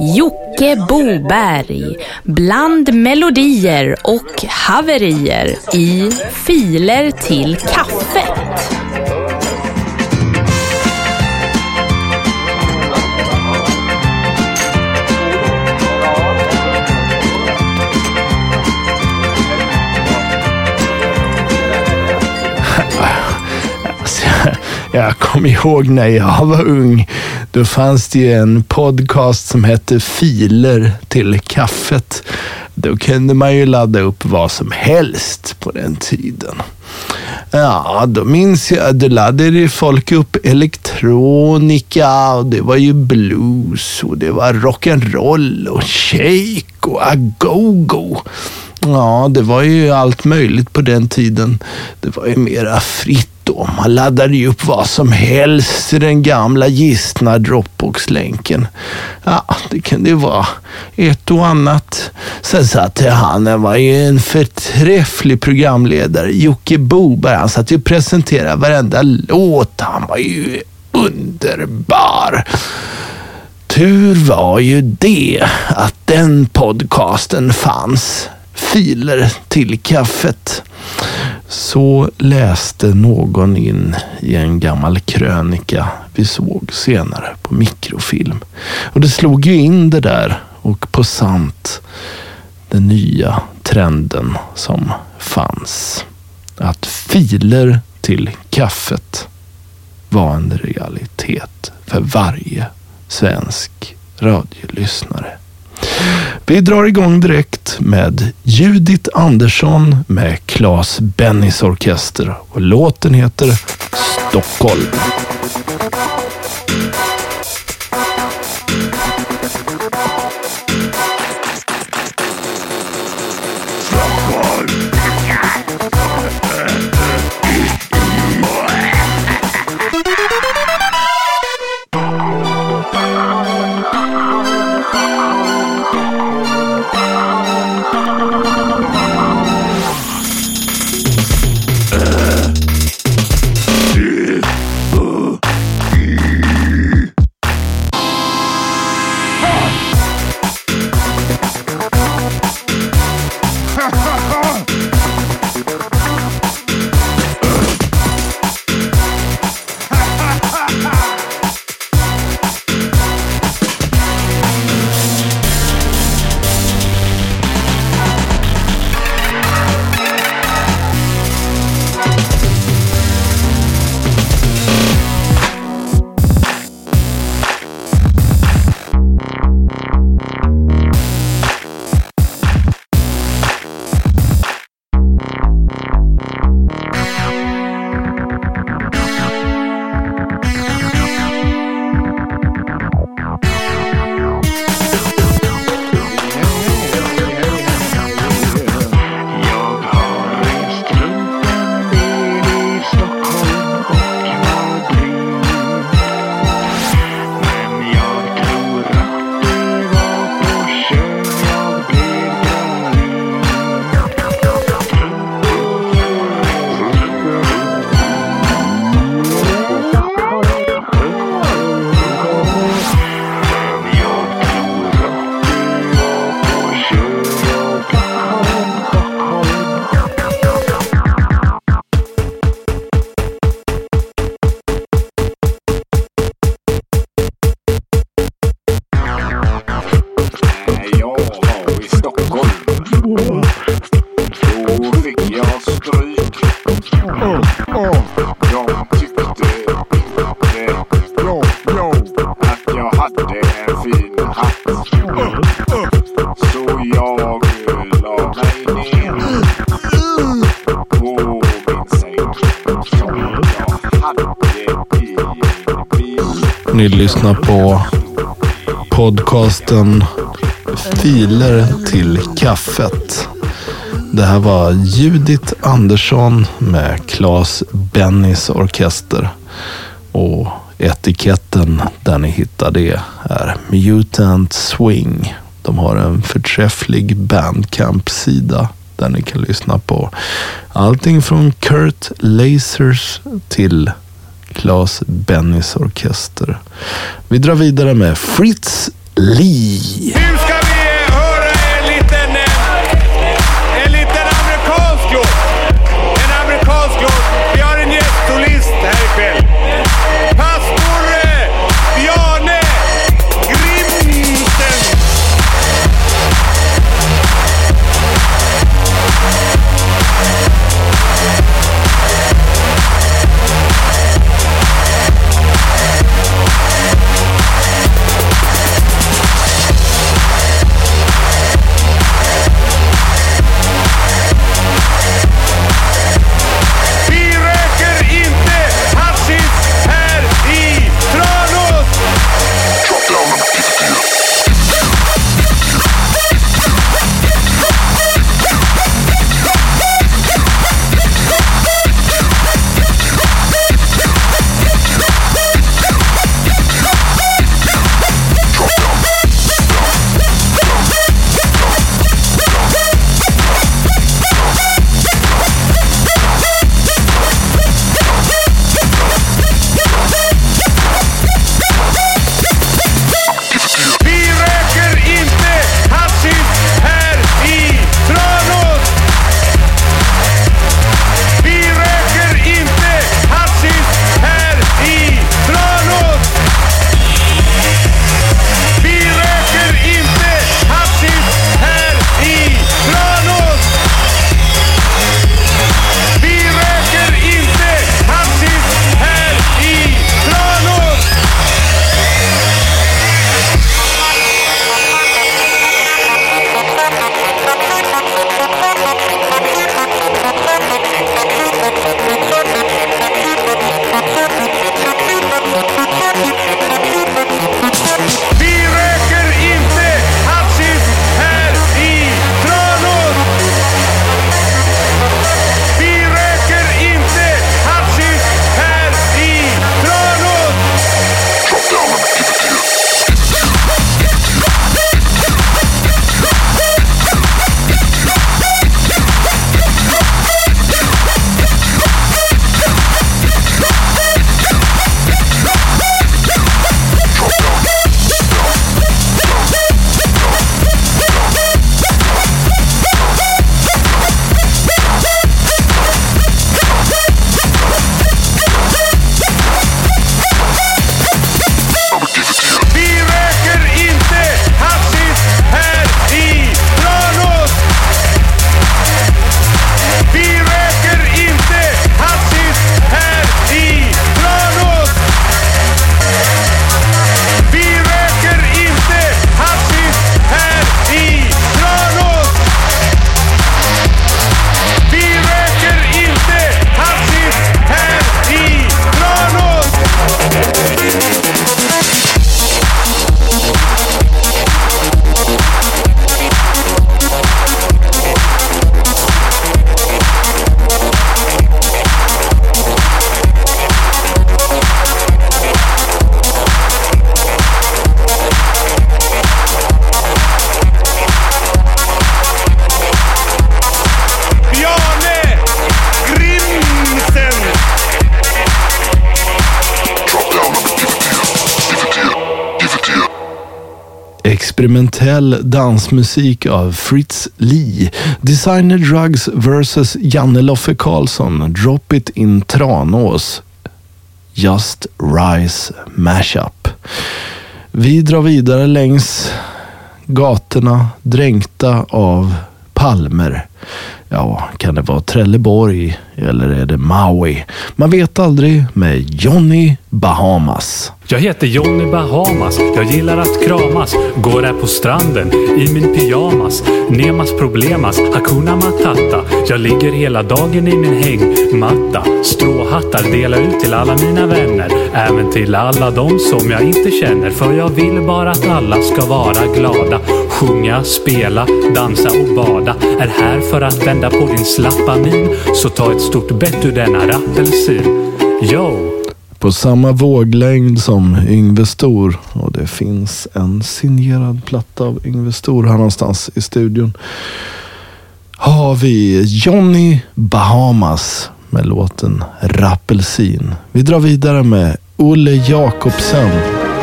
Jocke Boberg bland melodier och haverier i Filer till kaffet. Jag kommer ihåg när jag var ung. Då fanns det ju en podcast som hette Filer till kaffet. Då kunde man ju ladda upp vad som helst på den tiden. Ja, då minns jag, då laddade folk upp elektronika och det var ju blues och det var rock'n'roll och shake och agogo. Ja, det var ju allt möjligt på den tiden. Det var ju mera fritt då. Man laddade ju upp vad som helst i den gamla gistna Dropbox-länken. Ja, det kunde ju vara ett och annat. Sen satt han, han var ju en förträfflig programledare, Jocke Boberg. Han satt ju och presenterade varenda låt. Han var ju underbar. Tur var ju det att den podcasten fanns. Filer till kaffet. Så läste någon in i en gammal krönika vi såg senare på mikrofilm. Och det slog ju in det där och på sant den nya trenden som fanns. Att filer till kaffet var en realitet för varje svensk radiolyssnare. Vi drar igång direkt med Judith Andersson med Claes Bennys orkester och låten heter Stockholm. Ni lyssnar på podcasten Filer till kaffet. Det här var Judith Andersson med Claes Bennys orkester. Och etiketten där ni hittar det är Mutant Swing. De har en förträfflig bandcamp-sida där ni kan lyssna på allting från Kurt Lasers till Claes Bennys orkester. Vi drar vidare med Fritz Lee. Experimentell dansmusik av Fritz Lee. Designer Drugs vs Janne Loffe Karlsson. Drop It In Tranås. Just Rise Mashup. Vi drar vidare längs gatorna dränkta av palmer. Ja, kan det vara Trelleborg eller är det Maui? Man vet aldrig med Johnny Bahamas. Jag heter Johnny Bahamas, jag gillar att kramas. Går här på stranden i min pyjamas. Nemas problemas, hakuna matata. Jag ligger hela dagen i min hängmatta. Stråhattar delar ut till alla mina vänner. Även till alla de som jag inte känner För jag vill bara att alla ska vara glada Sjunga, spela, dansa och bada Är här för att vända på din slappa min Så ta ett stort bett ur denna rappelsin Yo! på samma våglängd som Yngve Stor. Och det finns en signerad platta av Yngve Stor här någonstans i studion. Har vi Johnny Bahamas med låten Rappelsin. Vi drar vidare med Olle Jakobsen.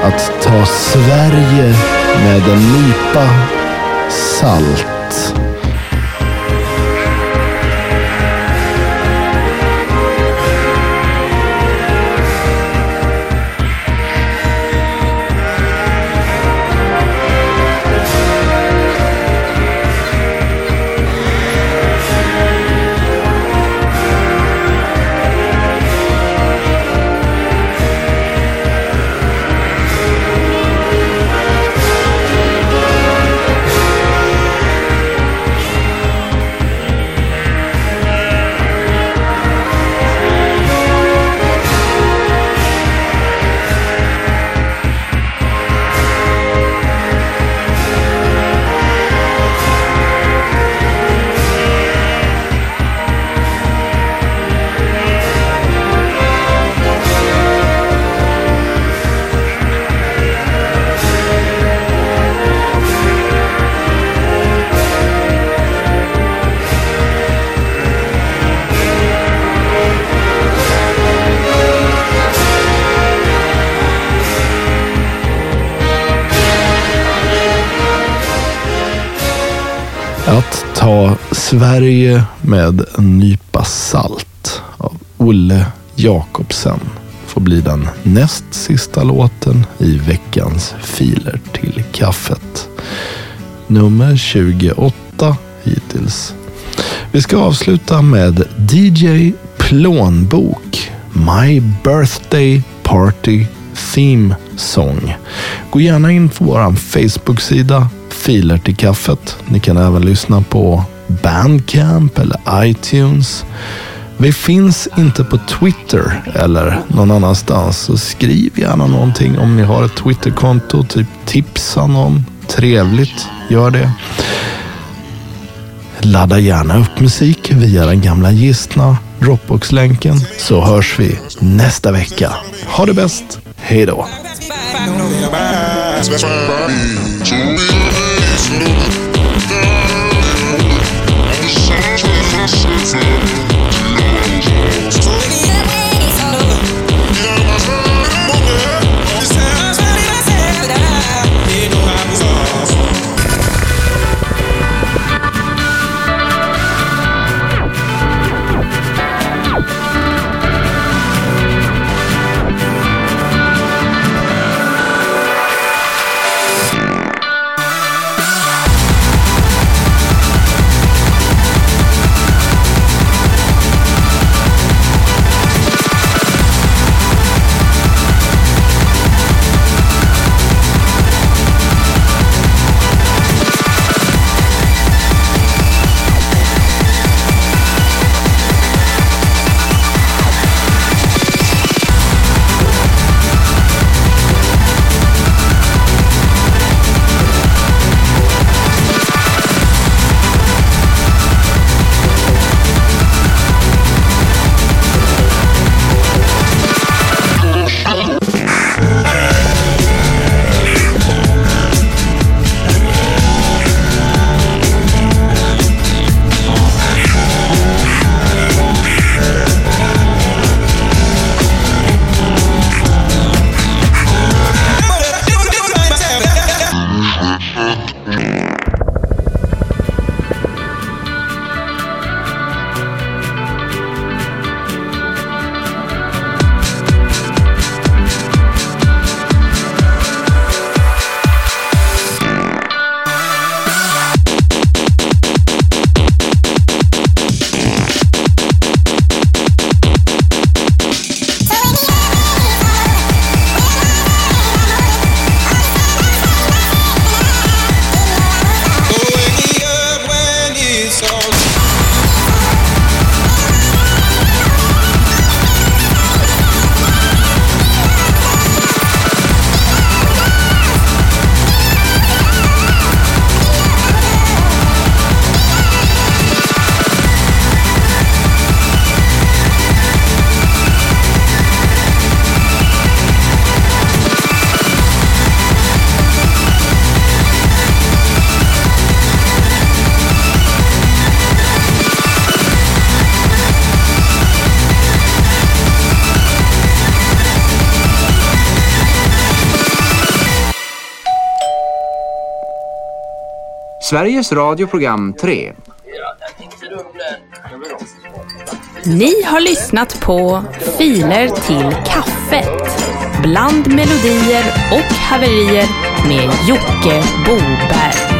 Att ta Sverige med en nypa salt. Att ta Sverige med en nypa salt av Olle Jakobsen får bli den näst sista låten i veckans filer till kaffet. Nummer 28 hittills. Vi ska avsluta med DJ Plånbok, My Birthday Party Theme Song. Gå gärna in på vår Facebook-sida Filer till kaffet. Ni kan även lyssna på Bandcamp eller iTunes. Vi finns inte på Twitter eller någon annanstans, så skriv gärna någonting om ni har ett Twitterkonto. Typ tipsa någon. Trevligt, gör det. Ladda gärna upp musik via den gamla gistna Dropbox-länken så hörs vi nästa vecka. Ha det bäst. Hej då. Listen. Sveriges radioprogram 3. Ni har lyssnat på Filer till kaffet. Bland melodier och haverier med Jocke Boberg.